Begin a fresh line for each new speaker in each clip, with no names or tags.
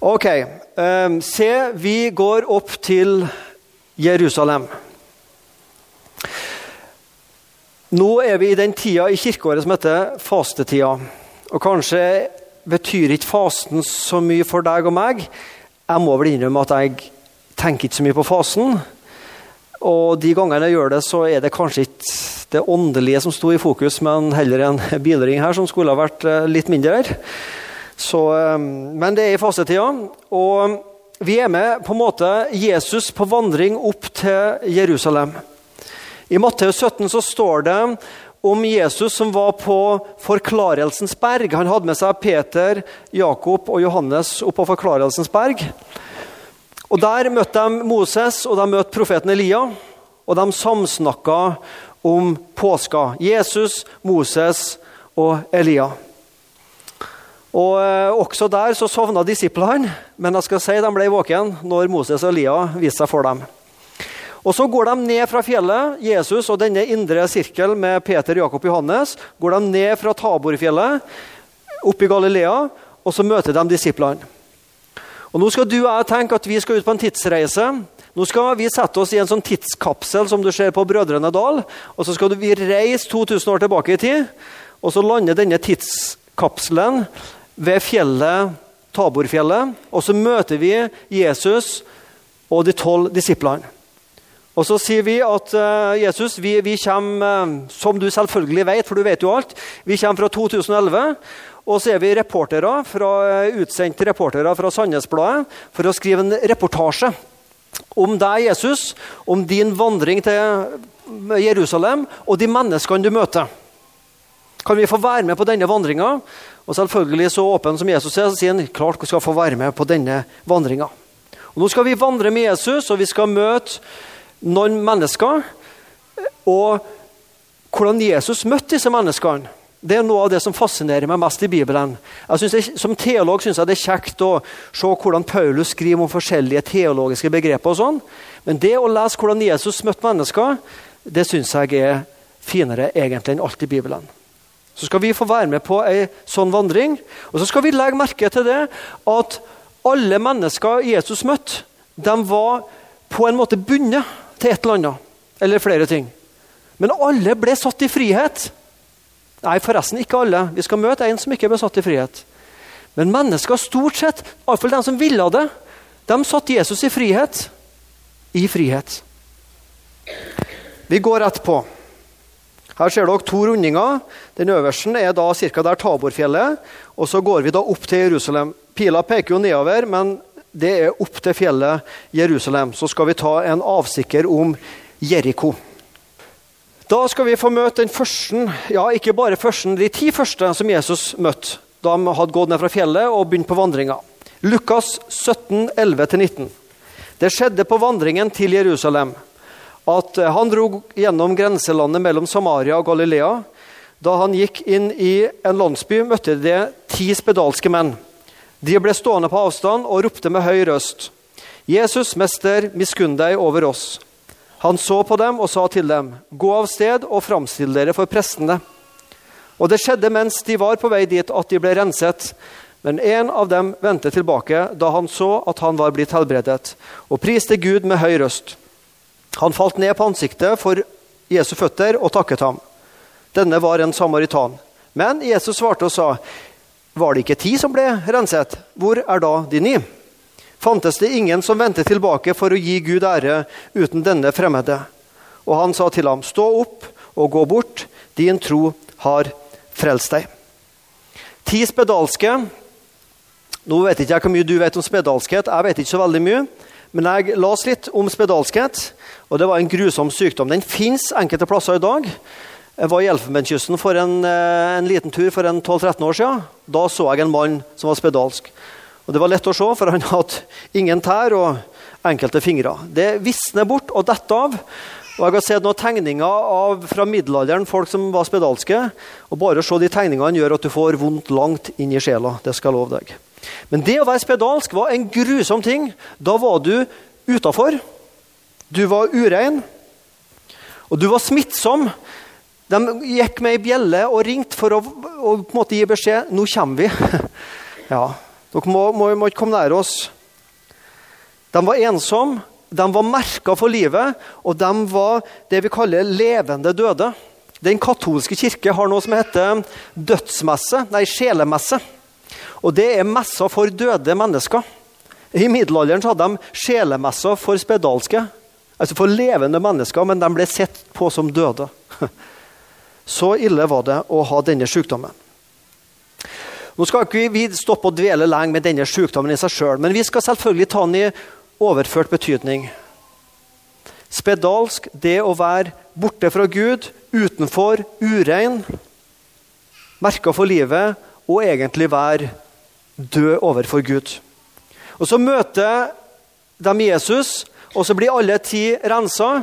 Ok. Um, se, vi går opp til Jerusalem. Nå er vi i den tida i kirkeåret som heter fastetida. Og kanskje betyr ikke fasten så mye for deg og meg. Jeg må vel innrømme at jeg tenker ikke så mye på fasen. Og de gangene jeg gjør det, så er det kanskje ikke det åndelige som sto i fokus, men heller en bilring her som skulle ha vært eh, litt mindre. Så, eh, men det er i fastetida. Og vi er med på en måte Jesus på vandring opp til Jerusalem. I Matteus 17 så står det om Jesus som var på Forklarelsens berg. Han hadde med seg Peter, Jakob og Johannes opp på Forklarelsens berg. Og Der møtte de Moses og de møtte profeten Elia, og de samsnakka om påska. Jesus, Moses og Elia. Og eh, Også der så sovna disiplene, men jeg skal si de ble våken når Moses og Elia viste seg for dem. Og Så går de ned fra fjellet, Jesus og denne indre sirkel med Peter, Jakob og Johannes. går de ned fra Taborfjellet, opp i Galilea, og så møter de disiplene. Og Nå skal du og jeg tenke at vi skal ut på en tidsreise. Nå skal vi sette oss i en sånn tidskapsel som du ser på Brødrene Dal. Og så skal vi reise 2000 år tilbake i tid, og så lander denne tidskapselen ved fjellet Taborfjellet. Og så møter vi Jesus og de tolv disiplene. Og så sier vi at uh, Jesus, vi, vi kommer, uh, som du selvfølgelig vet, for du vet jo alt, vi kommer fra 2011. Og så er vi reportere fra, uh, utsendte reportere fra Sandnesbladet for å skrive en reportasje om deg, Jesus, om din vandring til Jerusalem og de menneskene du møter. Kan vi få være med på denne vandringa? Og selvfølgelig så åpen som Jesus er, så sier han klart vi skal få være med på denne vandringa. Nå skal vi vandre med Jesus, og vi skal møte noen mennesker. Og hvordan Jesus møtte disse menneskene, det er noe av det som fascinerer meg mest i Bibelen. Jeg som teolog syns jeg det er kjekt å se hvordan Paulus skriver om forskjellige teologiske begreper. og sånn. Men det å lese hvordan Jesus møtte mennesker, det syns jeg er finere egentlig enn alt i Bibelen. Så skal vi få være med på ei sånn vandring. Og så skal vi legge merke til det at alle mennesker Jesus møtte, de var på en måte bundet til et eller annet. Eller flere ting. Men alle ble satt i frihet. Nei, forresten ikke alle. Vi skal møte en som ikke ble satt i frihet. Men mennesker stort sett, iallfall de som ville det, de satt Jesus i frihet. I frihet. Vi går rett på. Her ser dere to rundinger. Den øverste er da ca. der Taborfjellet. Og så går vi da opp til Jerusalem. Pila peker jo nedover, men det er opp til fjellet Jerusalem. Så skal vi ta en avsikker om Jeriko. Da skal vi få møte den første, ja ikke bare første, de ti første som Jesus møtte da de hadde gått ned fra fjellet og begynt på vandringa. Lukas 17, 11-19. Det skjedde på vandringen til Jerusalem at han dro gjennom grenselandet mellom Samaria og Galilea. Da han gikk inn i en landsby, møtte de ti spedalske menn. De ble stående på avstand og ropte med høy røst. Jesus, mester, miskunn deg over oss. Han så på dem og sa til dem, gå av sted og framstill dere for prestene. Og det skjedde mens de var på vei dit at de ble renset. Men en av dem vendte tilbake da han så at han var blitt helbredet, og priste Gud med høy røst. Han falt ned på ansiktet for Jesu føtter og takket ham. Denne var en samaritan. Men Jesus svarte og sa, var det ikke ti som ble renset? Hvor er da de ni? Fantes det ingen som vendte tilbake for å gi Gud ære uten denne fremmede? Og han sa til ham, stå opp og gå bort, din tro har frelst deg. Ti spedalske. Nå vet ikke jeg hvor mye du vet om spedalskhet, jeg vet ikke så veldig mye. Men jeg las litt om spedalskhet, og det var en grusom sykdom. Den fins enkelte plasser i dag. Jeg var i Elfenbenskysten for en, eh, en, liten tur for 12-13 år siden. Da så jeg en mann som var spedalsk. Og Det var lett å se, for han hadde ingen tær og enkelte fingre. Det visner bort og detter av. Og Jeg har sett noen tegninger av, fra middelalderen, folk som var spedalske. og Bare se de tegningene gjør at du får vondt langt inn i sjela. Det skal jeg love deg. Men det å være spedalsk var en grusom ting. Da var du utafor. Du var urein. Og du var smittsom. De gikk med ei bjelle og ringte for å, å gi beskjed nå kommer vi. ja, Dere må, må, må ikke komme nær oss. De var ensomme, de var merka for livet, og de var det vi kaller levende døde. Den katolske kirke har noe som heter dødsmesse, nei, sjelemesse. Og det er messer for døde mennesker. I middelalderen hadde de sjelemesser for spedalske, altså for levende mennesker, men de ble sett på som døde. Så ille var det å ha denne sykdommen. Nå skal ikke vi stoppe å dvele lenge med denne sykdommen i seg sjøl, men vi skal selvfølgelig ta den i overført betydning. Spedalsk, det å være borte fra Gud, utenfor, urein, merka for livet, og egentlig være død overfor Gud. Og Så møter de Jesus, og så blir alle ti rensa.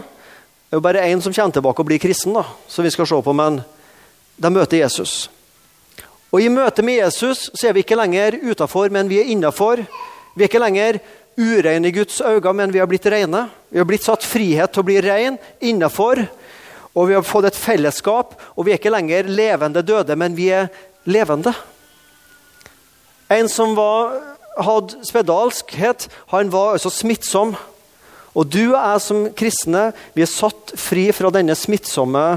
Det er jo bare én som kommer tilbake og blir kristen, da, som vi skal se på, men de møter Jesus. Og I møte med Jesus så er vi ikke lenger utafor, men vi er innafor. Vi er ikke lenger ureine i Guds øyne, men vi har blitt rene. Vi har blitt satt frihet til å bli rein innafor. Og vi har fått et fellesskap, og vi er ikke lenger levende døde, men vi er levende. En som var, hadde spedalskhet, han var altså smittsom. Og du og jeg som kristne vi er satt fri fra denne smittsomme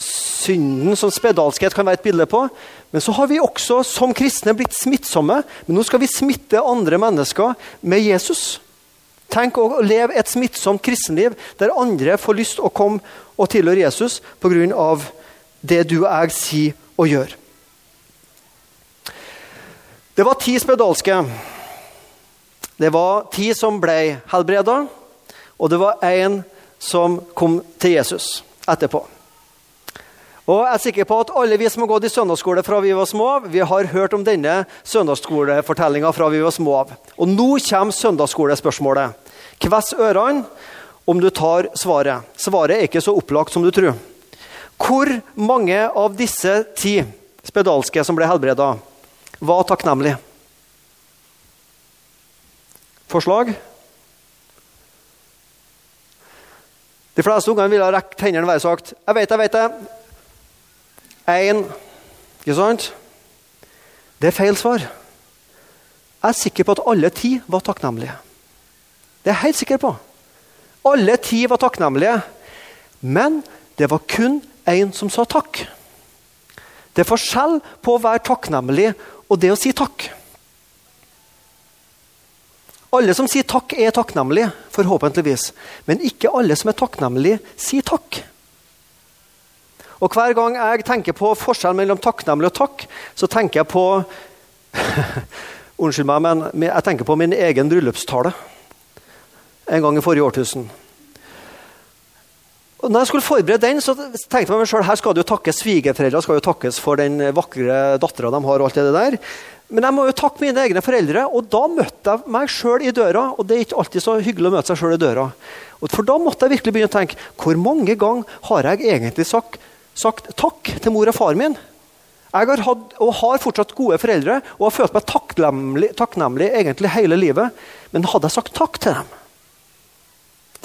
synden som spedalskhet kan være et bilde på. Men så har vi også som kristne blitt smittsomme. Men nå skal vi smitte andre mennesker med Jesus. Tenk å leve et smittsomt kristenliv der andre får lyst å komme og tilhøre Jesus pga. det du og jeg sier og gjør. Det var ti spedalske. Det var ti som ble helbreda og det var én som kom til Jesus etterpå. Og jeg er sikker på at Alle vi som har gått i søndagsskole fra vi var små, av, vi har hørt om denne søndagsskolefortellinga fra vi var små. av. Og Nå kommer søndagsskolespørsmålet. Kvess ørene om du tar svaret. Svaret er ikke så opplagt som du tror. Hvor mange av disse ti spedalske som ble helbreda, var takknemlig. Forslag? De fleste ungene ville ha rekt hendene og sagt 'Jeg vet jeg vet det'. Én. Ikke sant? Det er feil svar. Jeg er sikker på at alle ti var takknemlige. Det er jeg helt sikker på. Alle ti var takknemlige. Men det var kun én som sa takk. Det er forskjell på å være takknemlig og det å si takk. Alle som sier takk, er takknemlige, forhåpentligvis. Men ikke alle som er takknemlige, sier takk. Og Hver gang jeg tenker på forskjellen mellom takknemlig og takk, så tenker jeg på Unnskyld meg, men jeg tenker på min egen bryllupstale en gang i forrige årtusen. Og når jeg skulle forberede den, så tenkte jeg meg selv, her skal det jo takkes svigerforeldre skal jo takkes for den vakre dattera de har. og alt det der. Men jeg må jo takke mine egne foreldre, og da møtte jeg meg sjøl i døra. Og det er ikke alltid så hyggelig å møte seg sjøl i døra. For da måtte jeg virkelig begynne å tenke hvor mange ganger har jeg egentlig sagt, sagt takk til mor og far min? Jeg har hatt, og har fortsatt gode foreldre og har følt meg takknemlig, takknemlig egentlig hele livet. Men hadde jeg sagt takk til dem?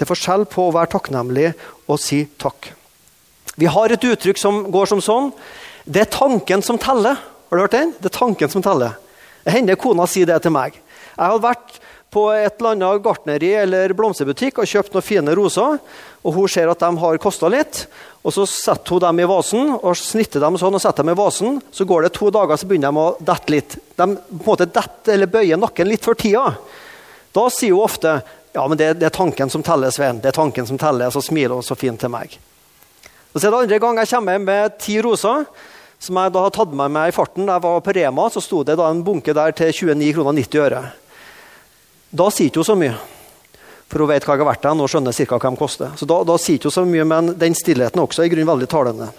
Det er forskjell på å være takknemlig og si takk. Vi har et uttrykk som går som sånn. Det er tanken som teller. Har du hørt den? Det er tanken som teller. Det hender kona sier det til meg. Jeg hadde vært på et eller annet gartneri eller blomsterbutikk og kjøpt noen fine roser. og Hun ser at de har kosta litt. og Så setter hun dem i vasen og snitter dem sånn og setter dem i vasen. Så går det to dager, så begynner de å dette litt. De på en måte dette eller bøyer nakken litt før tida. Da sier hun ofte ja, men det, det er tanken som teller, Svein. Det er tanken som teller, Så smiler hun så fint til meg. Og så er det andre gang jeg kommer hjem med ti roser som jeg da har tatt med meg i farten. Da jeg var på Rema, så sto det da en bunke der til 29 kroner 90 øre. Da sier ikke hun så mye, for hun vet hva jeg har vært der og skjønner cirka hva de koster. Så da, da sier ikke hun så mye, men den stillheten er også i grunnen veldig talende.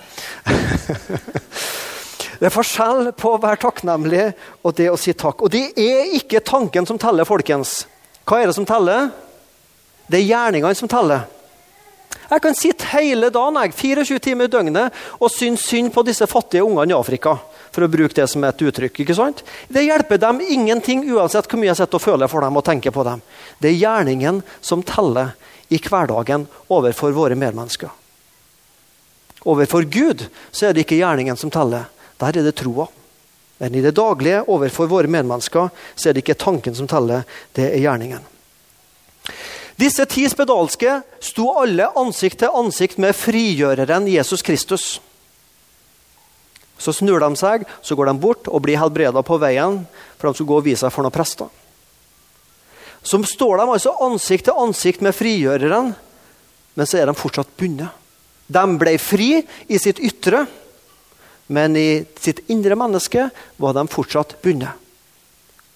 det er forskjell på å være takknemlig og det å si takk. Og det er ikke tanken som teller, folkens. Hva er det som teller? Det er gjerningene som teller. Jeg kan sitte hele dagen, jeg, 24 timer i døgnet, og synes synd på disse fattige ungene i Afrika. For å bruke det som et uttrykk. ikke sant? Det hjelper dem ingenting, uansett hvor mye jeg sitter og føler for dem og tenker på dem. Det er gjerningen som teller i hverdagen overfor våre medmennesker. Overfor Gud så er det ikke gjerningen som teller. Der er det troa. Men i det daglige overfor våre medmennesker så er det ikke tanken som teller, det er gjerningen. Disse ti spedalske sto alle ansikt til ansikt med frigjøreren Jesus Kristus. Så snur de seg, så går de bort og blir helbreda på veien, for de skal gå og vise seg for noen prester. Så står de altså ansikt til ansikt med frigjøreren, men så er de fortsatt bundet. De ble fri i sitt ytre, men i sitt indre menneske var de fortsatt bundet.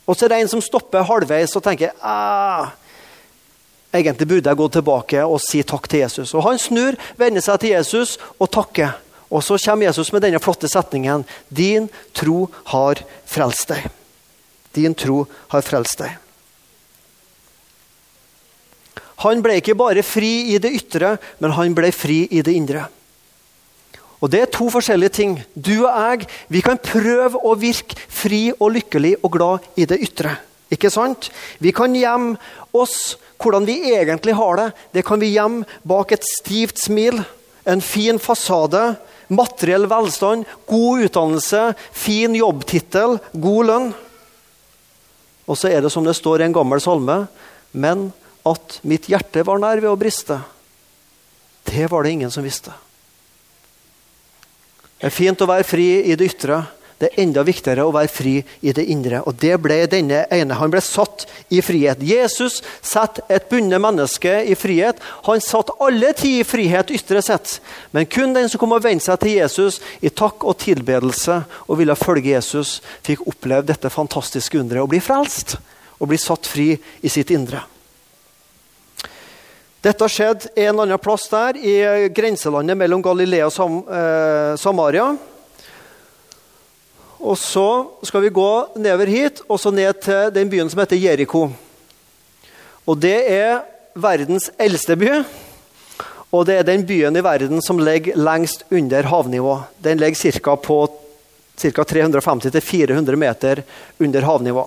Og så er det en som stopper halvveis og tenker ah, egentlig burde jeg gå tilbake og si takk til Jesus. Og Han snur, vender seg til Jesus og takker. Og så kommer Jesus med denne flotte setningen. Din tro har frelst deg. Din tro har frelst deg. Han ble ikke bare fri i det ytre, men han ble fri i det indre. Og Det er to forskjellige ting. Du og jeg vi kan prøve å virke fri og lykkelig og glad i det ytre. Ikke sant? Vi kan gjemme oss hvordan vi egentlig har det. Det kan vi gjemme bak et stivt smil, en fin fasade, materiell velstand, god utdannelse, fin jobbtittel, god lønn. Og så er det som det står i en gammel salme, men at mitt hjerte var nær ved å briste, det var det ingen som visste. Det er fint å være fri i det ytre. Det er enda viktigere å være fri i det indre. Og det ble denne ene. Han ble satt i frihet. Jesus satte et bundet menneske i frihet. Han satte alle ti i frihet ytre sett. Men kun den som kom og vendte seg til Jesus i takk og tilbedelse og ville følge Jesus, fikk oppleve dette fantastiske underet å bli frelst og bli satt fri i sitt indre. Dette har skjedd en eller annen plass der, i grenselandet mellom Galilea og Sam eh, Samaria. Og så skal vi gå nedover hit og så ned til den byen som heter Jeriko. Og Det er verdens eldste by. Og det er den byen i verden som ligger lengst under havnivå. Den ligger ca. på ca. 350-400 meter under havnivå.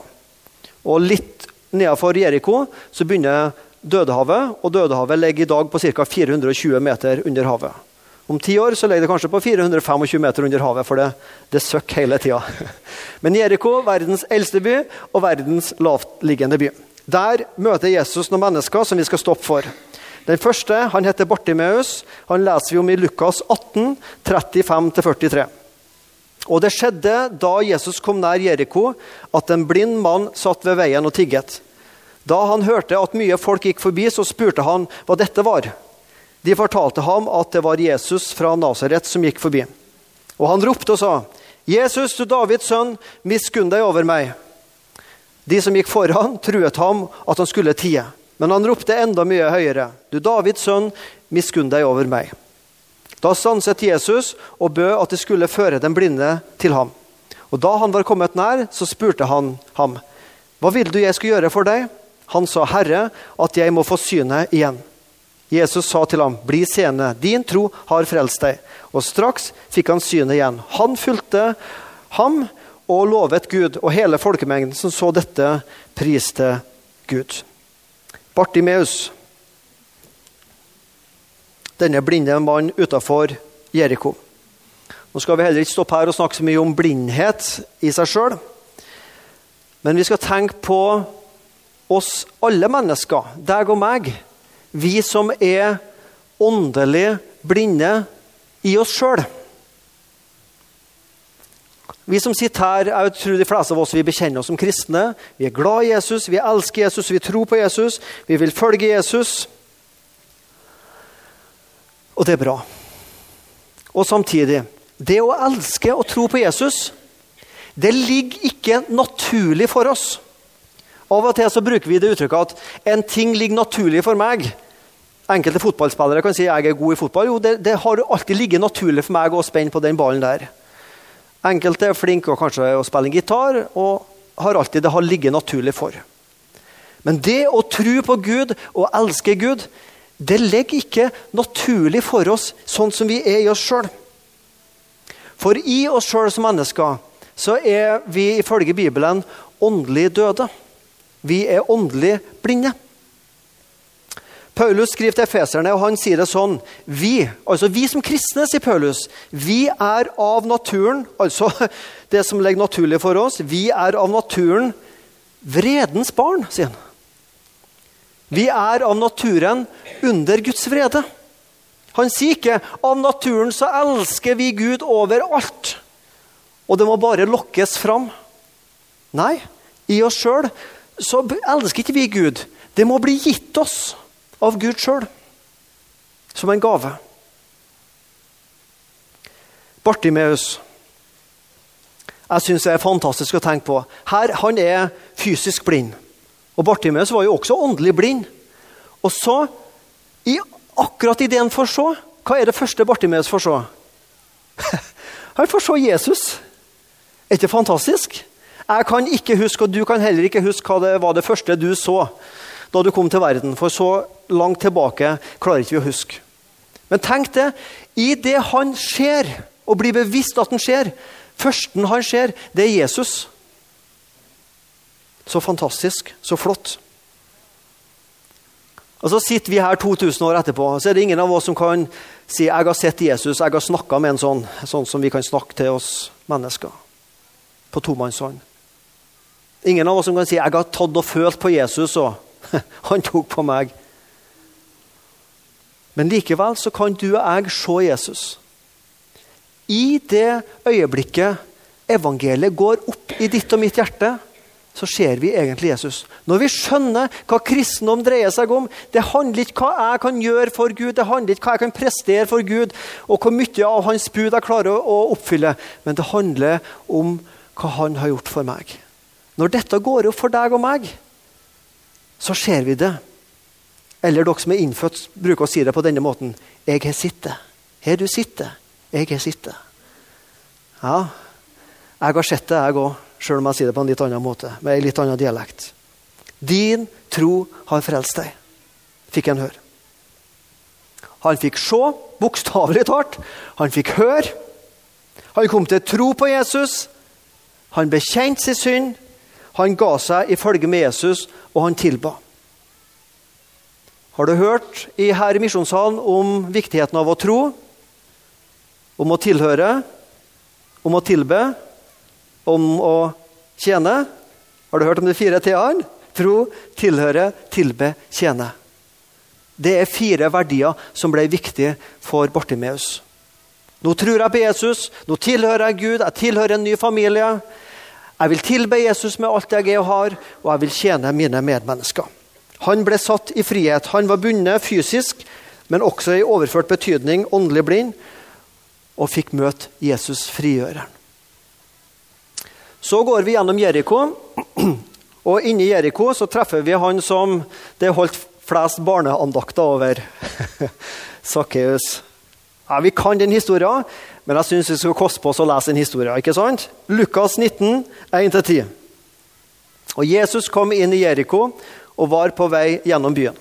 Og litt nedenfor Jeriko så begynner Dødehavet, og Dødehavet ligger i dag på ca. 420 meter under havet. Om ti år så ligger det kanskje på 425 meter under havet, for det, det søkker hele tida. Men Jeriko, verdens eldste by og verdens lavtliggende by. Der møter Jesus noen mennesker som vi skal stoppe for. Den første han heter Bartimeus. Han leser vi om i Lukas 18, 35-43. Og Det skjedde da Jesus kom nær Jeriko, at en blind mann satt ved veien og tigget. Da han hørte at mye folk gikk forbi, så spurte han hva dette var. De fortalte ham at det var Jesus fra Nasaret som gikk forbi. Og han ropte og sa, 'Jesus, du Davids sønn, miskunn deg over meg.' De som gikk foran, truet ham at han skulle tie. Men han ropte enda mye høyere, 'Du Davids sønn, miskunn deg over meg.' Da stanset Jesus og bød at de skulle føre den blinde til ham. Og Da han var kommet nær, så spurte han ham, 'Hva vil du jeg skal gjøre for deg?' Han sa, 'Herre, at jeg må få synet igjen.' Jesus sa til ham, 'Bli seende, din tro har frelst deg.' Og straks fikk han synet igjen. Han fulgte ham og lovet Gud, og hele folkemengden som så dette, priste Gud. Bartimeus, denne blinde mannen utafor Jeriko. Nå skal vi heller ikke stoppe her og snakke så mye om blindhet i seg sjøl, men vi skal tenke på oss alle mennesker, deg og meg, vi som er åndelig blinde i oss sjøl. Vi som sitter her, jeg tror de fleste av oss vi bekjenner oss som kristne. Vi er glad i Jesus, vi elsker Jesus, vi tror på Jesus, vi vil følge Jesus. Og det er bra. Og samtidig Det å elske og tro på Jesus, det ligger ikke naturlig for oss. Av og til så bruker vi det uttrykket at en ting ligger naturlig for meg. Enkelte fotballspillere kan si jeg er god i fotball. Jo, det, det har alltid ligget naturlig for meg å spenne på den ballen der. Enkelte er flinke og kanskje å spille en gitar, og har alltid det har ligget naturlig for. Men det å tro på Gud og elske Gud, det ligger ikke naturlig for oss sånn som vi er i oss sjøl. For i oss sjøl som mennesker så er vi ifølge Bibelen åndelig døde. Vi er åndelig blinde. Paulus skriver til efeserne, og han sier det sånn Vi, altså vi som kristne, sier Paulus, vi er av naturen, altså det som ligger naturlig for oss. Vi er av naturen vredens barn, sier han. Vi er av naturen under Guds vrede. Han sier ikke av naturen så elsker vi Gud overalt, og det må bare lokkes fram. Nei, i oss sjøl så elsker ikke vi Gud. Det må bli gitt oss av Gud sjøl, som en gave. Bartimeus jeg syns det er fantastisk å tenke på. Her, Han er fysisk blind. Og Bartimeus var jo også åndelig blind. Og så, i, akkurat idet han får se, hva er det første Bartimeus får se? Han får se Jesus. Er ikke fantastisk? Jeg kan ikke huske, og du kan heller ikke huske hva det var det første du så da du kom til verden. For så langt tilbake klarer ikke vi å huske. Men tenk det. I det han ser, og blir bevisst at han ser, Førsten han ser, det er Jesus. Så fantastisk, så flott. Og Så sitter vi her 2000 år etterpå, så er det ingen av oss som kan si jeg har sett Jesus, jeg har snakka med en sånn, sånn som vi kan snakke til oss mennesker. På tomannshånd. Ingen av oss som kan si jeg har tatt og følt på Jesus, og han tok på meg. Men likevel så kan du og jeg se Jesus. I det øyeblikket evangeliet går opp i ditt og mitt hjerte, så ser vi egentlig Jesus. Når vi skjønner hva kristendom dreier seg om Det handler ikke hva jeg kan gjøre for Gud, det handler ikke hva jeg kan prestere for Gud, og hvor mye av hans bud jeg klarer å oppfylle, men det handler om hva han har gjort for meg. Når dette går opp for deg og meg, så ser vi det. Eller dere som er innfødt, bruker å si det på denne måten. Jeg har sittet. Her du sitter. Jeg har sittet. Ja, jeg har sett det, jeg òg, sjøl om jeg sier det på en litt annen måte. med en litt annen dialekt. Din tro har frelst deg, fikk han høre. Han fikk se, bokstavelig talt. Han fikk høre. Han kom til tro på Jesus. Han bekjente sin synd. Han ga seg i følge med Jesus, og han tilba. Har du hørt i her i Misjonssalen om viktigheten av å tro? om å tilhøre, om å tilbe, om å tjene. Har du hørt om de fire t-ene? Tro, tilhøre, tilbe, tjene. Det er fire verdier som ble viktige for Bartimeus. Nå tror jeg på Jesus, nå tilhører jeg Gud, jeg tilhører en ny familie. Jeg vil tilbe Jesus med alt jeg er og har, og jeg vil tjene mine medmennesker. Han ble satt i frihet. Han var bundet fysisk, men også i overført betydning åndelig blind og fikk møte Jesus frigjøreren. Så går vi gjennom Jeriko, og inni Jeriko så treffer vi han som det holdt flest barneandakter over. Sakkeus. Ja, vi kan den historien, men jeg syns vi skal koste på oss å lese en historie. ikke sant? Lukas 19, 1-10. Og Jesus kom inn i Jeriko og var på vei gjennom byen.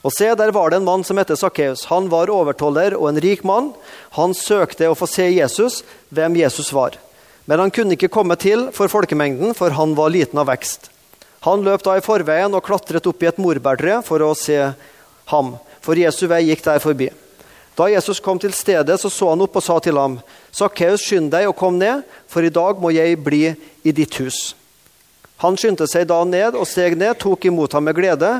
Og se, der var det en mann som het Sakkeus. Han var overtoller og en rik mann. Han søkte å få se Jesus, hvem Jesus var. Men han kunne ikke komme til for folkemengden, for han var liten av vekst. Han løp da i forveien og klatret opp i et morbærtre for å se ham, for Jesu vei gikk der forbi. Da Jesus kom til stedet, så så han opp og sa til ham, Sakkeus, skynd deg og kom ned, for i dag må jeg bli i ditt hus. Han skyndte seg da ned og steg ned, tok imot ham med glede.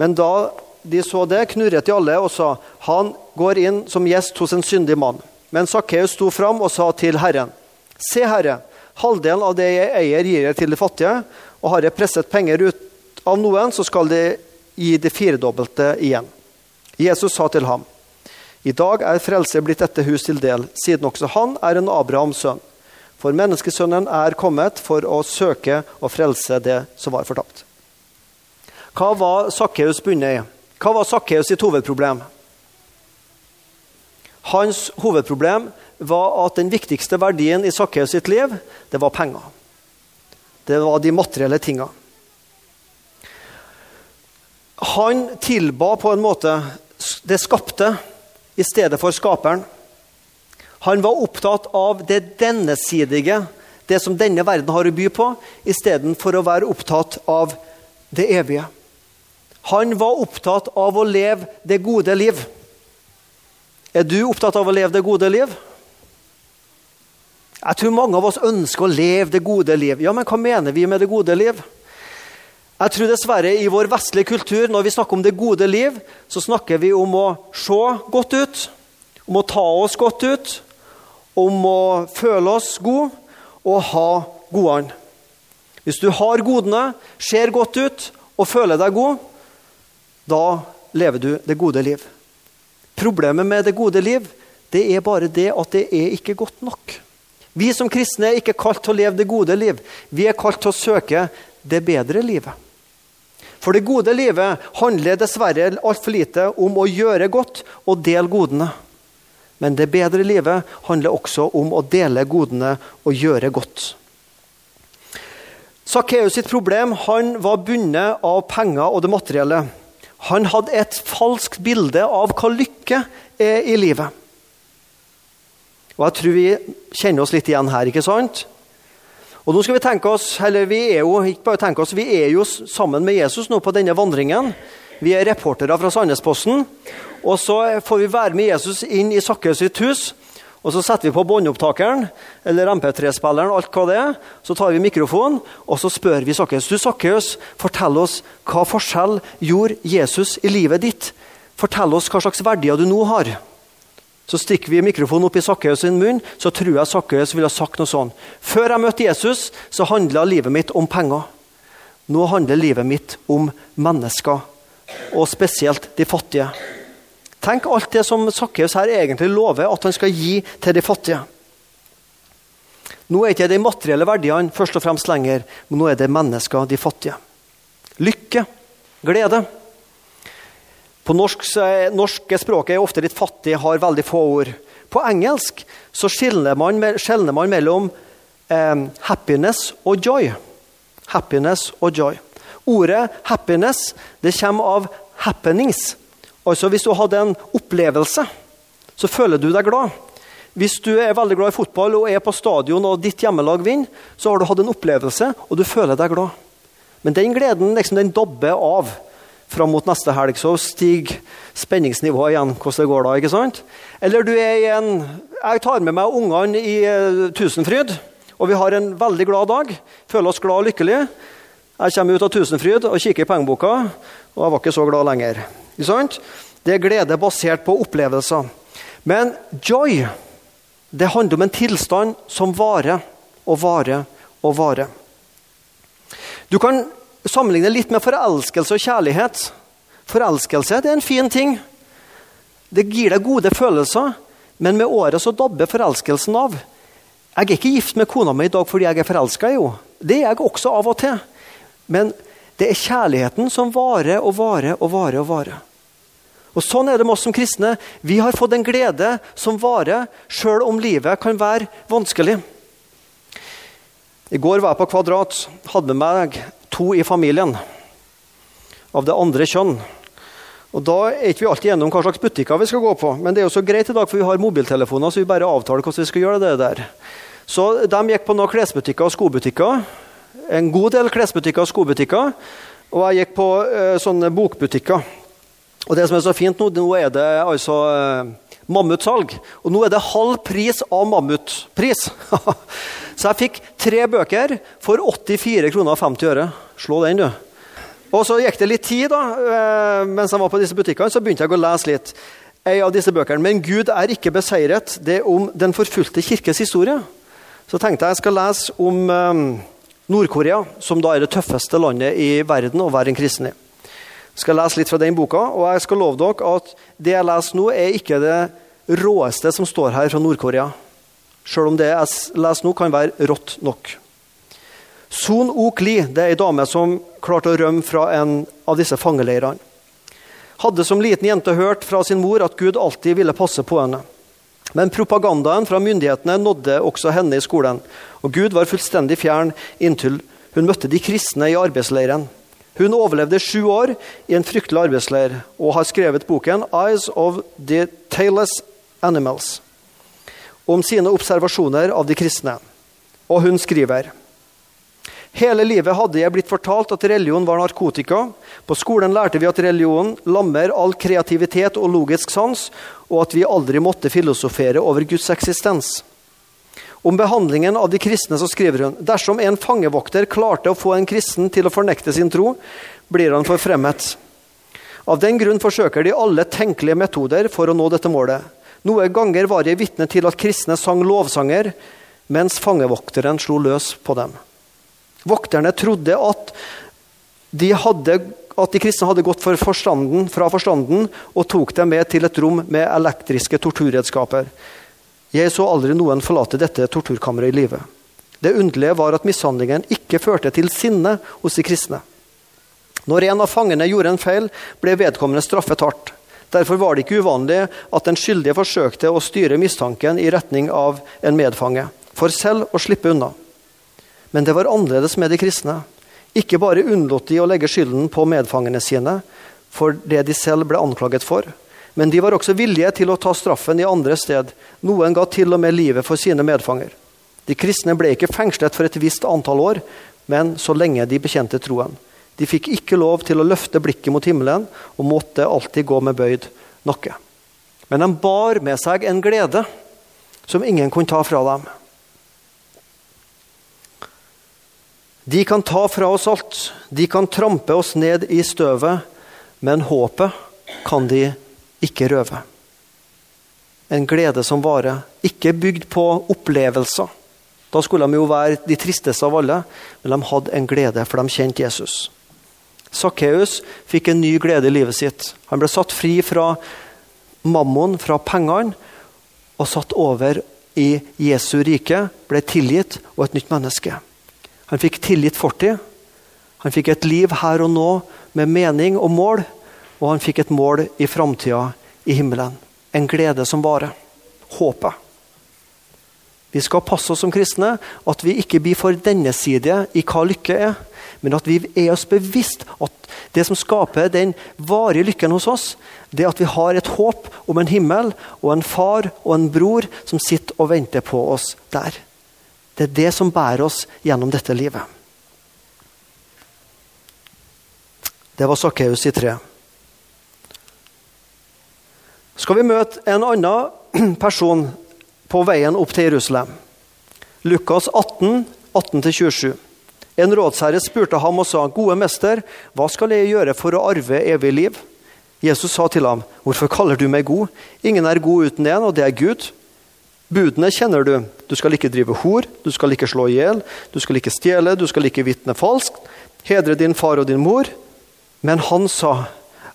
Men da de så det, knurret de alle og sa, han går inn som gjest hos en syndig mann. Men Sakkeus sto fram og sa til Herren, Se, Herre, halvdelen av det jeg eier, gir jeg til de fattige, og har jeg presset penger ut av noen, så skal de gi det firedobbelte igjen. Jesus sa til ham, I dag er frelse blitt dette hus til del, siden også han er en Abrahams sønn. For menneskesønnen er kommet for å søke og frelse det som var fortapt. Hva var Sakkeus bundet i? Hva var Sakkeus sitt hovedproblem? Hans hovedproblem var at den viktigste verdien i Sakkeus sitt liv, det var penger. Det var de materielle tinga. Han tilba på en måte det skapte i stedet for skaperen. Han var opptatt av det dennesidige, det som denne verden har å by på, istedenfor å være opptatt av det evige. Han var opptatt av å leve det gode liv. Er du opptatt av å leve det gode liv? Jeg tror mange av oss ønsker å leve det gode liv. Ja, men hva mener vi med det gode liv? Jeg tror dessverre i vår vestlige kultur, når vi snakker om det gode liv, så snakker vi om å se godt ut, om å ta oss godt ut, om å føle oss gode og ha godene. Hvis du har godene, ser godt ut og føler deg god, da lever du det gode liv. Problemet med det gode liv det er bare det at det er ikke godt nok. Vi som kristne er ikke kalt til å leve det gode liv. Vi er kalt til å søke det bedre livet. For det gode livet handler dessverre altfor lite om å gjøre godt og dele godene. Men det bedre livet handler også om å dele godene og gjøre godt. Sakkeus sitt problem han var bundet av penger og det materielle. Han hadde et falskt bilde av hva lykke er i livet. Og jeg tror vi kjenner oss litt igjen her, ikke sant? Og nå skal Vi tenke oss, eller vi er jo ikke bare tenke oss, vi er jo sammen med Jesus nå på denne vandringen. Vi er reportere fra Sandnesposten. Og så får vi være med Jesus inn i Sakkeus sitt hus. Og Så setter vi på båndopptakeren eller MP3-spilleren, alt hva det er. Så tar vi mikrofonen og så spør vi Sakkeus. Du Sakkeus, fortell oss hva forskjell gjorde Jesus i livet ditt? Fortell oss hva slags verdier du nå har. Så stikker vi mikrofonen opp i Sakkeus sin munn, så tror jeg Sakkeus ville ha sagt noe sånn. Før jeg møtte Jesus, så handla livet mitt om penger. Nå handler livet mitt om mennesker, og spesielt de fattige. Tenk alt det som Sakkeus her egentlig lover at han skal gi til de fattige. Nå er ikke de materielle verdiene først og fremst lenger, men nå er det mennesker, de fattige. Lykke, glede. På norsk, norske språket er ofte litt fattig, har veldig få ord. På engelsk så skjelner man, man, mellom eh, happiness og joy. Happiness og joy. Ordet 'happiness' det kommer av 'happenings'. Altså Hvis du hadde en opplevelse, så føler du deg glad. Hvis du er veldig glad i fotball og er på stadion og ditt hjemmelag vinner, så har du hatt en opplevelse, og du føler deg glad. Men den gleden liksom, den dobber av fram mot neste helg, så stiger spenningsnivået igjen. hvordan det går da, ikke sant? Eller du er i en Jeg tar med meg ungene i uh, Tusenfryd, og vi har en veldig glad dag. Føler oss glad og lykkelige. Jeg kommer ut av Tusenfryd og kikker i pengeboka, og jeg var ikke så glad lenger. Ikke sant? Det er glede basert på opplevelser. Men joy, det handler om en tilstand som varer og varer og varer. Du kan sammenligne litt med forelskelse og kjærlighet. Forelskelse det er en fin ting. Det gir deg gode følelser, men med året så dabber forelskelsen av. Jeg er ikke gift med kona mi i dag fordi jeg er forelska i henne. Det er jeg også av og til. Men det er kjærligheten som varer og varer og varer. og varer. Og Sånn er det med oss som kristne. Vi har fått en glede som varer, sjøl om livet kan være vanskelig. I går var jeg på Kvadrat. Hadde med meg to i familien av det andre kjønn. Og Da er ikke vi alltid enige om hva slags butikker vi skal gå på. Men det er jo så greit i dag, for vi har mobiltelefoner, så vi bare avtaler hvordan vi skal gjøre det der. Så de gikk på noen klesbutikker og skobutikker. En god del klesbutikker og skobutikker. Og jeg gikk på uh, sånne bokbutikker. Og det som er så fint nå, nå er det altså uh, mammutsalg. Og nå er det halv pris av mammutpris. Så jeg fikk tre bøker for 84 kroner og 50 øre. Slå den, du. Og så gikk det litt tid, da, eh, mens jeg var på disse butikkene, så begynte jeg å lese litt. En av disse bøkene. Men Gud er ikke beseiret. Det er om den forfulgte kirkes historie. Så tenkte jeg jeg skal lese om um, Nord-Korea, som da er det tøffeste landet i verden å være en kristen i. Skal lese litt fra den boka, og jeg skal love dere at det jeg leser nå, er ikke det råeste som står her fra Nord-Korea. Sjøl om det jeg leser nå, kan være rått nok. Son Ok Li det er ei dame som klarte å rømme fra en av disse fangeleirene. Hadde som liten jente hørt fra sin mor at Gud alltid ville passe på henne. Men propagandaen fra myndighetene nådde også henne i skolen. Og Gud var fullstendig fjern inntil hun møtte de kristne i arbeidsleiren. Hun overlevde sju år i en fryktelig arbeidsleir og har skrevet boken 'Eyes of the Tailless Animals' om sine observasjoner av de kristne. Og hun skriver Hele livet hadde jeg blitt fortalt at religion var narkotika. På skolen lærte vi at religion lammer all kreativitet og logisk sans, og at vi aldri måtte filosofere over Guds eksistens. Om behandlingen av de kristne så skriver hun dersom en fangevokter klarte å få en kristen til å fornekte sin tro, blir han forfremmet. Av den grunn forsøker de alle tenkelige metoder for å nå dette målet. Noen ganger var jeg vitne til at kristne sang lovsanger, mens fangevokteren slo løs på dem. Vokterne trodde at de, hadde, at de kristne hadde gått for forstanden, fra forstanden og tok dem med til et rom med elektriske torturredskaper. Jeg så aldri noen forlate dette torturkammeret i live. Det underlige var at mishandlingen ikke førte til sinne hos de kristne. Når en av fangene gjorde en feil, ble vedkommende straffet hardt. Derfor var det ikke uvanlig at den skyldige forsøkte å styre mistanken i retning av en medfange, for selv å slippe unna. Men det var annerledes med de kristne. Ikke bare unnlot de å legge skylden på medfangene sine for det de selv ble anklaget for, men de var også villige til å ta straffen i andre sted. Noen ga til og med livet for sine medfanger. De kristne ble ikke fengslet for et visst antall år, men så lenge de bekjente troen. De fikk ikke lov til å løfte blikket mot himmelen og måtte alltid gå med bøyd nakke. Men de bar med seg en glede som ingen kunne ta fra dem. De kan ta fra oss alt, de kan trampe oss ned i støvet, men håpet kan de ikke røve. En glede som varer, ikke bygd på opplevelser. Da skulle de jo være de tristeste av alle, men de hadde en glede, for de kjente Jesus. Sakkeus fikk en ny glede i livet sitt. Han ble satt fri fra mammon, fra pengene, og satt over i Jesu rike, ble tilgitt og et nytt menneske. Han fikk tilgitt fortid. Han fikk et liv her og nå med mening og mål, og han fikk et mål i framtida i himmelen. En glede som varer. Håpet. Vi skal passe oss som kristne at vi ikke blir for denne side i hva lykke er, men at vi er oss bevisst at det som skaper den varige lykken hos oss, det er at vi har et håp om en himmel og en far og en bror som sitter og venter på oss der. Det er det som bærer oss gjennom dette livet. Det var Sakkeus i tre. Skal vi møte en annen person på veien opp til Jerusalem? Lukas 18, 18-27. En rådsherre spurte ham og sa, 'Gode mester, hva skal jeg gjøre for å arve evig liv?' Jesus sa til ham, 'Hvorfor kaller du meg god? Ingen er god uten en, og det er Gud.' Budene kjenner du. Du skal ikke drive hor, du skal ikke slå i hjel, du skal ikke stjele, du skal ikke vitne falskt, hedre din far og din mor. Men han sa,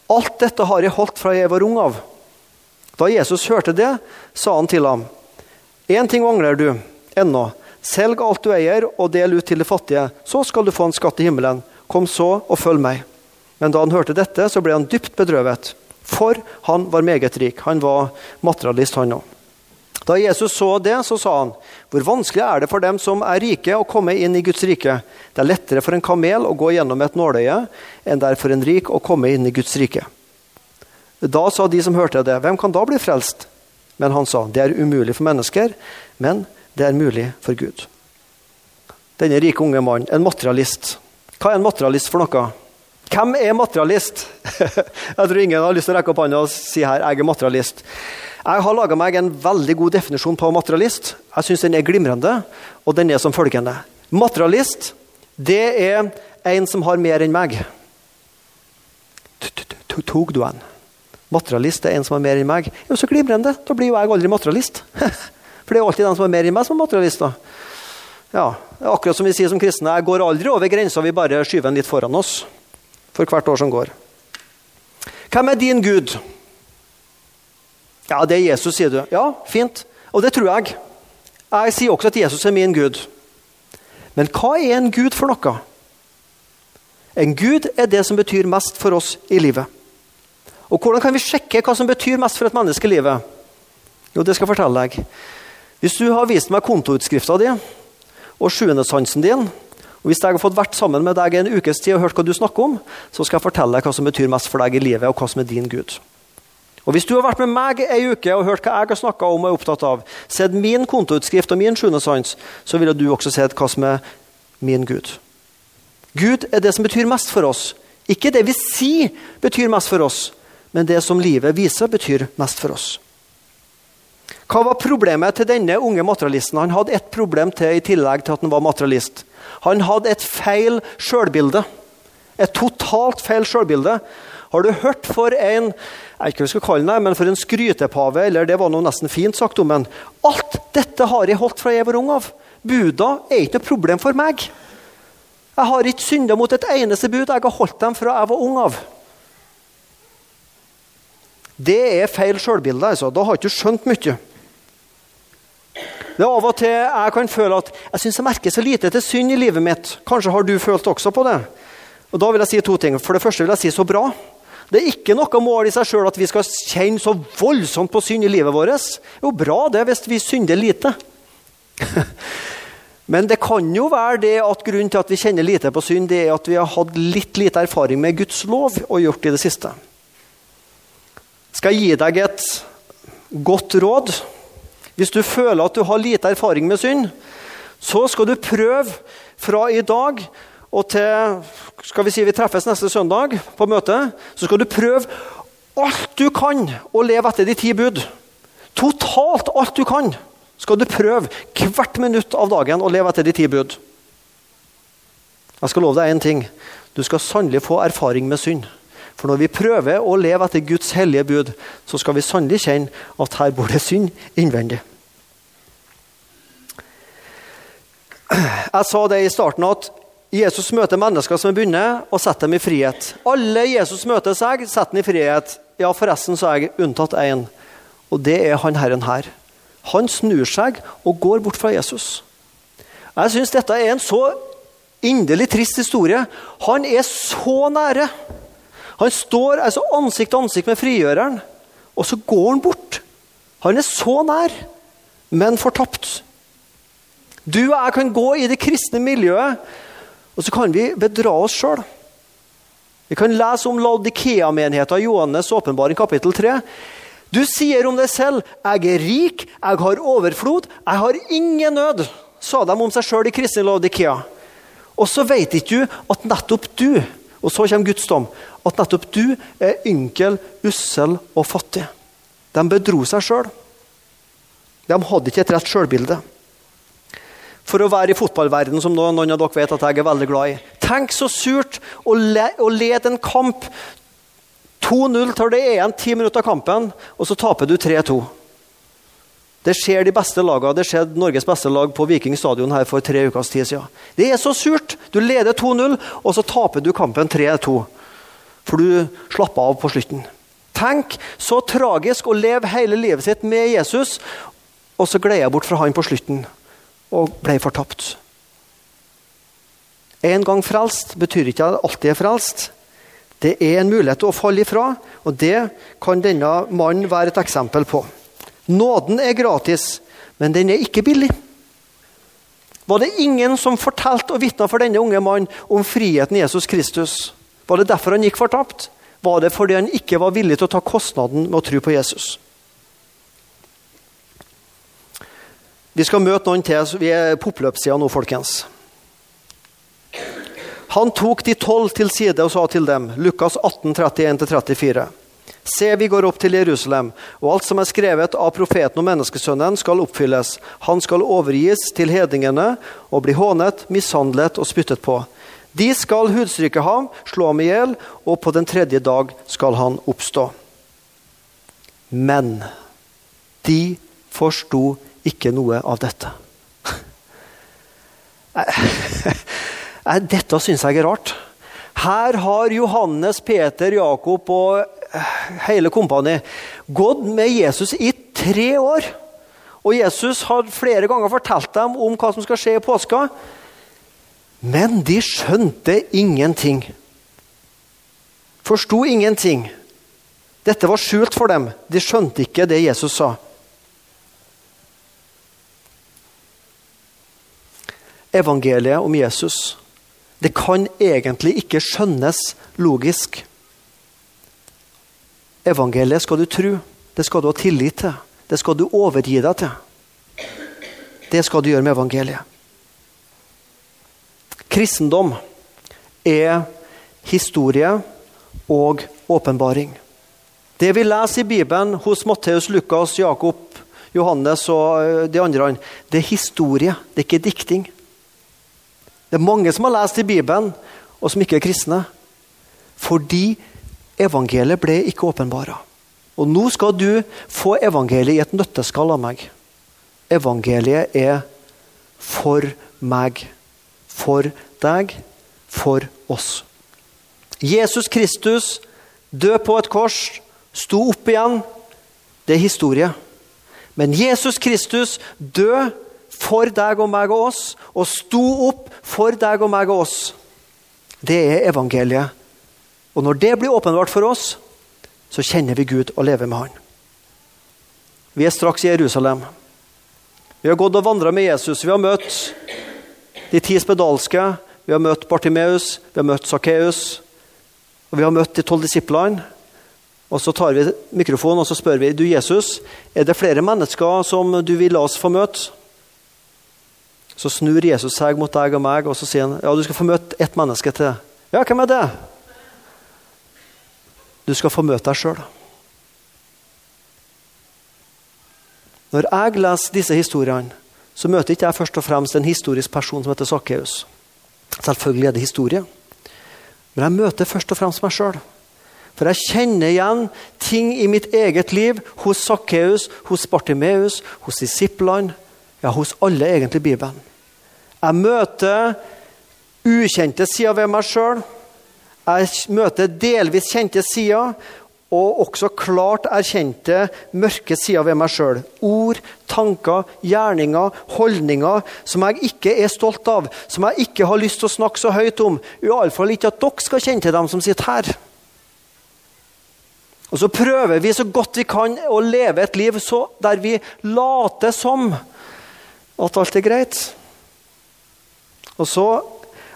'Alt dette har jeg holdt fra jeg var ung av.' Da Jesus hørte det, sa han til ham, 'Én ting mangler du ennå.' Selg alt du eier, og del ut til de fattige. Så skal du få en skatt i himmelen. Kom så og følg meg. Men da han hørte dette, så ble han dypt bedrøvet. For han var meget rik. Han var materialist, han òg. Da Jesus så det, så sa han, hvor vanskelig er det for dem som er rike, å komme inn i Guds rike? Det er lettere for en kamel å gå gjennom et nåløye enn det er for en rik å komme inn i Guds rike. Da sa de som hørte det, hvem kan da bli frelst? Men han sa, det er umulig for mennesker, men det er mulig for Gud. Denne rike unge mannen, en materialist. Hva er en materialist for noe? Hvem er materialist? Jeg tror ingen har lyst til å rekke opp hånda og si her, jeg er materialist. Jeg har laga meg en veldig god definisjon på materialist. Jeg syns den er glimrende, og den er som følgende. Materialist, det er en som har mer enn meg. Tok du en? Materialist er en som har mer enn meg. Jo så glimrende. Da blir jo jeg aldri materialist. For det er alltid den som er mer i meg, som er materialister. Ja, akkurat som vi sier som kristne, jeg går aldri over grensa, vi bare skyver den litt foran oss for hvert år som går. Hvem er din Gud? Ja, det er Jesus, sier du. Ja, fint. Og det tror jeg. Jeg sier også at Jesus er min Gud. Men hva er en Gud for noe? En Gud er det som betyr mest for oss i livet. Og Hvordan kan vi sjekke hva som betyr mest for et menneske i livet? Jo, det skal jeg fortelle deg. Hvis du har vist meg kontoutskrifta di og sjuendesansen din, og hvis jeg har fått vært sammen med deg en ukes tid og hørt hva du snakker om, så skal jeg fortelle deg hva som betyr mest for deg i livet, og hva som er din Gud. Og Hvis du har vært med meg ei uke og hørt hva jeg har snakka om og er opptatt av, sett min kontoutskrift og min sjuendesans, så ville du også sett hva som er min Gud. Gud er det som betyr mest for oss. Ikke det vi sier betyr mest for oss, men det som livet viser, betyr mest for oss. Hva var problemet til denne unge materialisten? Han hadde et problem til i tillegg til at han var materialist. Han hadde et feil sjølbilde. Et totalt feil sjølbilde. Har du hørt for en jeg ikke skal kalle det, men for en skrytepave, eller det var noe nesten fint sagt om en. Alt dette har jeg holdt fra jeg var ung av. Buda er ikke noe problem for meg. Jeg har ikke synda mot et eneste bud. Jeg har holdt dem fra jeg var ung av. Det er feil sjølbilde. Altså. Da har ikke skjønt mye. Det er av og til jeg kan føle at jeg syns jeg merker så lite til synd i livet mitt. Kanskje har du følt også på det. Og Da vil jeg si to ting. For det første vil jeg si så bra. Det er ikke noe mål i seg sjøl at vi skal kjenne så voldsomt på synd i livet vårt. Det er jo bra det hvis vi synder lite. Men det kan jo være det at grunnen til at vi kjenner lite på synd, det er at vi har hatt litt lite erfaring med Guds lov og gjort i det siste. Skal jeg gi deg et godt råd? Hvis du føler at du har lite erfaring med synd, så skal du prøve fra i dag og til skal vi si vi treffes neste søndag på møtet, så skal du prøve alt du kan å leve etter de ti bud. Totalt alt du kan skal du prøve hvert minutt av dagen å leve etter de ti bud. Jeg skal love deg én ting. Du skal sannelig få erfaring med synd. For når vi prøver å leve etter Guds hellige bud, så skal vi sannelig kjenne at her bor det synd innvendig. Jeg sa det i starten at Jesus møter mennesker som er bundet, og setter dem i frihet. Alle Jesus møter seg, setter ham i frihet. Ja, forresten så er jeg unntatt én, og det er han herren her. Han snur seg og går bort fra Jesus. Jeg syns dette er en så inderlig trist historie. Han er så nære. Han står altså ansikt til ansikt med frigjøreren, og så går han bort. Han er så nær, men fortapt. Du og jeg kan gå i det kristne miljøet og så kan vi bedra oss sjøl. Vi kan lese om Laudikea-menigheten i Johannes' åpenbaring kapittel 3. Du sier om deg selv 'Jeg er rik, jeg har overflod, jeg har ingen nød', sa de om seg sjøl i kristne Laudikea. Og så vet ikke du at nettopp du, og så kommer Guds dom, at nettopp du er ynkel, ussel og fattig. De bedro seg sjøl. De hadde ikke et rett sjølbilde for å være i fotballverdenen, som noen av dere vet at jeg er veldig glad i. Tenk så surt å, le å lede en kamp 2-0 tar det igjen ti minutter av kampen, og så taper du 3-2. Det skjer de beste lagene. Det skjedde Norges beste lag på Viking stadion her for tre ukers tid siden. Det er så surt! Du leder 2-0, og så taper du kampen 3-2. For du slapper av på slutten. Tenk så tragisk å leve hele livet sitt med Jesus, og så gled jeg bort fra han på slutten og ble fortapt. En gang frelst betyr ikke at alltid er frelst. Det er en mulighet til å falle ifra, og det kan denne mannen være et eksempel på. Nåden er gratis, men den er ikke billig. Var det ingen som fortalte og vitna for denne unge mannen om friheten i Jesus Kristus? Var det derfor han gikk fortapt? Var det fordi han ikke var villig til å ta kostnaden med å tro på Jesus? Vi skal møte noen til. Vi er på oppløpssida nå, folkens. Han tok de tolv til side og sa til dem, Lukas 18, 31-34. Se, vi går opp til Jerusalem, og alt som er skrevet av profeten og menneskesønnen, skal oppfylles. Han skal overgis til hedningene og bli hånet, mishandlet og spyttet på. De skal hudstryke ham, slå ham i hjel, og på den tredje dag skal han oppstå. Men de forsto ikke noe av dette. Dette syns jeg er rart. Her har Johannes, Peter, Jakob og eh, hele kompani gått med Jesus i tre år. Og Jesus har flere ganger fortalt dem om hva som skal skje i påska. Men de skjønte ingenting. Forsto ingenting. Dette var skjult for dem. De skjønte ikke det Jesus sa. evangeliet om Jesus. Det kan egentlig ikke skjønnes logisk. Evangeliet skal du tro. Det skal du ha tillit til. Det skal du overgi deg til. Det skal du gjøre med evangeliet. Kristendom er historie og åpenbaring. Det vi leser i Bibelen hos Matteus, Lukas, Jakob, Johannes og eh, de andre. Det er historie, det er ikke dikting. Det er mange som har lest i Bibelen, og som ikke er kristne. Fordi evangeliet ble ikke åpenbara. Og nå skal du få evangeliet i et nøtteskall av meg. Evangeliet er for meg, for deg, for oss. Jesus Kristus død på et kors, sto opp igjen. Det er historie. Men Jesus Kristus død for deg og meg og oss, og sto opp for deg og meg og oss. Det er evangeliet. Og når det blir åpenbart for oss, så kjenner vi Gud og lever med Han. Vi er straks i Jerusalem. Vi har gått og vandra med Jesus. Vi har møtt de ti spedalske, vi har møtt Bartimeus, vi har møtt Sakkeus, og vi har møtt de tolv disiplene. Og Så tar vi mikrofonen og så spør vi, du Jesus, er det flere mennesker som du vil la oss få møte. Så snur Jesus seg mot deg og meg og så sier han, ja, du skal få møte ett menneske til. Ja, hvem er det? Du skal få møte deg sjøl. Når jeg leser disse historiene, så møter ikke jeg først og fremst en historisk person som heter Sakkeus. Selvfølgelig er det historie. Men jeg møter først og fremst meg sjøl. For jeg kjenner igjen ting i mitt eget liv hos Sakkeus, hos Bartimeus, hos disiplene, ja, hos alle egentlig Bibelen. Jeg møter ukjente sider ved meg sjøl. Jeg møter delvis kjente sider, og også klart erkjente mørke sider ved meg sjøl. Ord, tanker, gjerninger, holdninger som jeg ikke er stolt av, som jeg ikke har lyst til å snakke så høyt om. Iallfall ikke at dere skal kjenne til dem som sitter her. Og Så prøver vi så godt vi kan å leve et liv der vi later som at alt er greit. Og så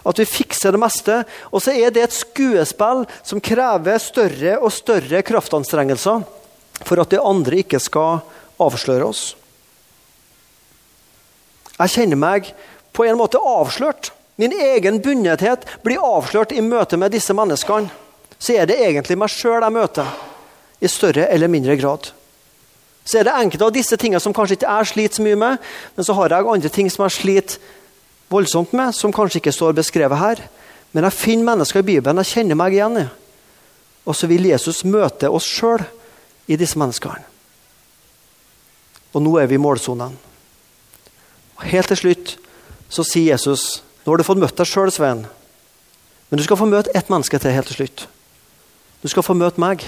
at vi fikser det meste. Og så er det et skuespill som krever større og større kraftanstrengelser for at de andre ikke skal avsløre oss. Jeg kjenner meg på en måte avslørt. Min egen bundethet blir avslørt i møte med disse menneskene. Så er det egentlig meg sjøl jeg møter, i større eller mindre grad. Så er det enkelte av disse tingene som kanskje ikke jeg sliter så mye med, men så har jeg andre ting som jeg sliter voldsomt med, som kanskje ikke står beskrevet her. Men jeg finner mennesker i Bibelen jeg kjenner meg igjen i. Og så vil Jesus møte oss sjøl i disse menneskene. Og nå er vi i målsonen. Og Helt til slutt så sier Jesus Nå har du fått møtt deg sjøl, Svein. Men du skal få møte ett menneske til helt til slutt. Du skal få møte meg.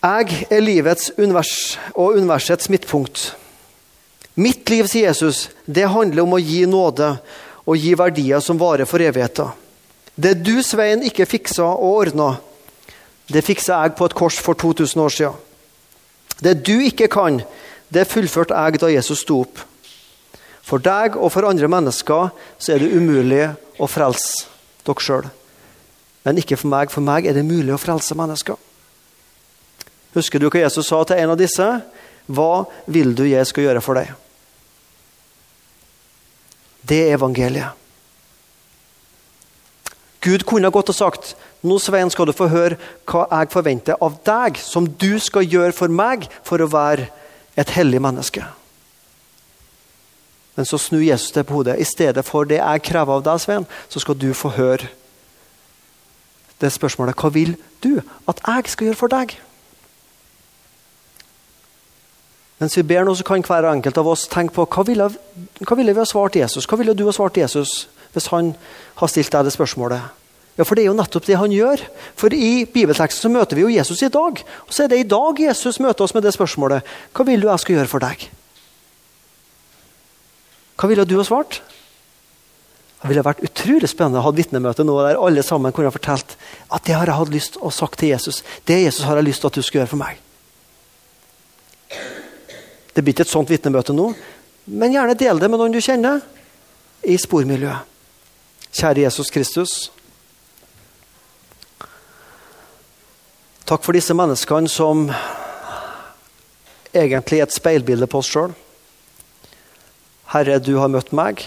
Jeg er livets univers og universets midtpunkt. Mitt liv, sier Jesus, det handler om å gi nåde og gi verdier som varer for evigheten. Det du, Svein, ikke fiksa og ordna, det fiksa jeg på et kors for 2000 år siden. Det du ikke kan, det fullførte jeg da Jesus sto opp. For deg og for andre mennesker så er det umulig å frelse dere sjøl. Men ikke for meg. For meg er det mulig å frelse mennesker. Husker du hva Jesus sa til en av disse? Hva vil du jeg skal gjøre for deg? Det er evangeliet. Gud kunne godt ha sagt nå Svein, skal du få høre hva jeg forventer av deg, som du skal gjøre for meg for å være et hellig menneske. Men så snur Jesus det på hodet. I stedet for det jeg krever av deg, Svein, så skal du få høre det spørsmålet hva vil du at jeg skal gjøre for deg? Mens vi ber nå, så kan hver enkelt av oss tenke på hva ville, hva ville vi ha svart Jesus? Hva ville du ha svart Jesus hvis han har stilt deg det spørsmålet? Ja, For det er jo nettopp det han gjør. For i bibelteksten så møter vi jo Jesus i dag. Og så er det i dag Jesus møter oss med det spørsmålet. Hva vil du jeg skal gjøre for deg? Hva ville du ha svart? Det ville vært utrolig spennende å ha et vitnemøte nå der alle sammen kunne ha fortalt at det har jeg hatt lyst å sagt til Jesus. Det Jesus har jeg lyst til at du skal gjøre for meg. Det blir ikke et sånt vitnemøte nå, men gjerne del det med noen du kjenner i spormiljøet. Kjære Jesus Kristus. Takk for disse menneskene som egentlig er et speilbilde på oss sjøl. Herre, du har møtt meg,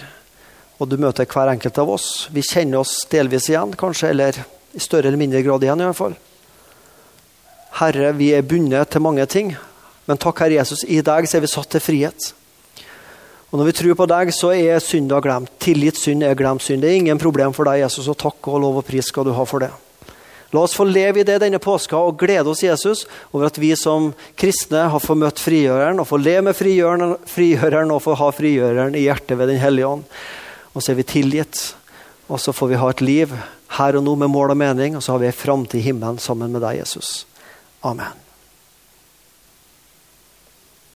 og du møter hver enkelt av oss. Vi kjenner oss delvis igjen, kanskje, eller i større eller mindre grad igjen. i hvert fall. Herre, vi er bundet til mange ting. Men takk, Herre Jesus, i deg så er vi satt til frihet. Og Når vi tror på deg, så er synda glemt. Tilgitt synd er glemt synd. Det er ingen problem for deg, Jesus, og takk og lov og pris skal du ha for det. La oss få leve i det denne påska og glede oss, Jesus, over at vi som kristne har fått møtt frigjøreren, og få leve med frigjøreren, frigjøreren og få ha frigjøreren i hjertet ved Den hellige ånd. Og så er vi tilgitt. Og så får vi ha et liv her og nå med mål og mening, og så har vi ei framtid i himmelen sammen med deg, Jesus. Amen.